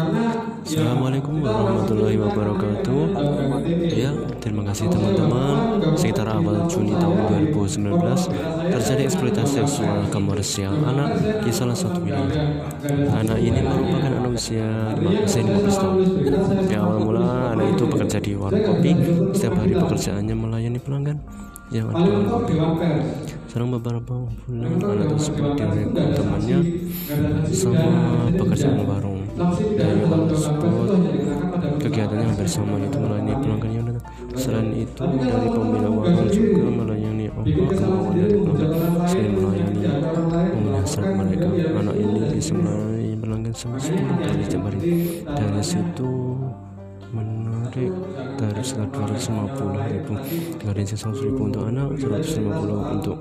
Assalamualaikum warahmatullahi wabarakatuh. Ya, terima kasih teman-teman. Sekitar awal Juni tahun 2019 Terjadi eksploitasi seksual komersial anak di salah satu wilayah. Anak ini merupakan anak usia 15 tahun. Di awal mula anak itu bekerja di warung kopi. Setiap hari pekerjaannya melayani pelanggan. Yang ada di warung kopi Selang beberapa bulan anak tersebut direkrut temannya. sama pekerjaan warung kegiatannya hampir sama yaitu melayani pelanggan yang datang. Selain itu dari pemilik warung juga melayani apa kemauan dari pelanggan selain melayani menyasar mereka. Anak ini bisa melayani pelanggan sampai 10 kali setiap dari situ menarik dari sekitar 250 ribu. Dari 100 ribu untuk anak 150 untuk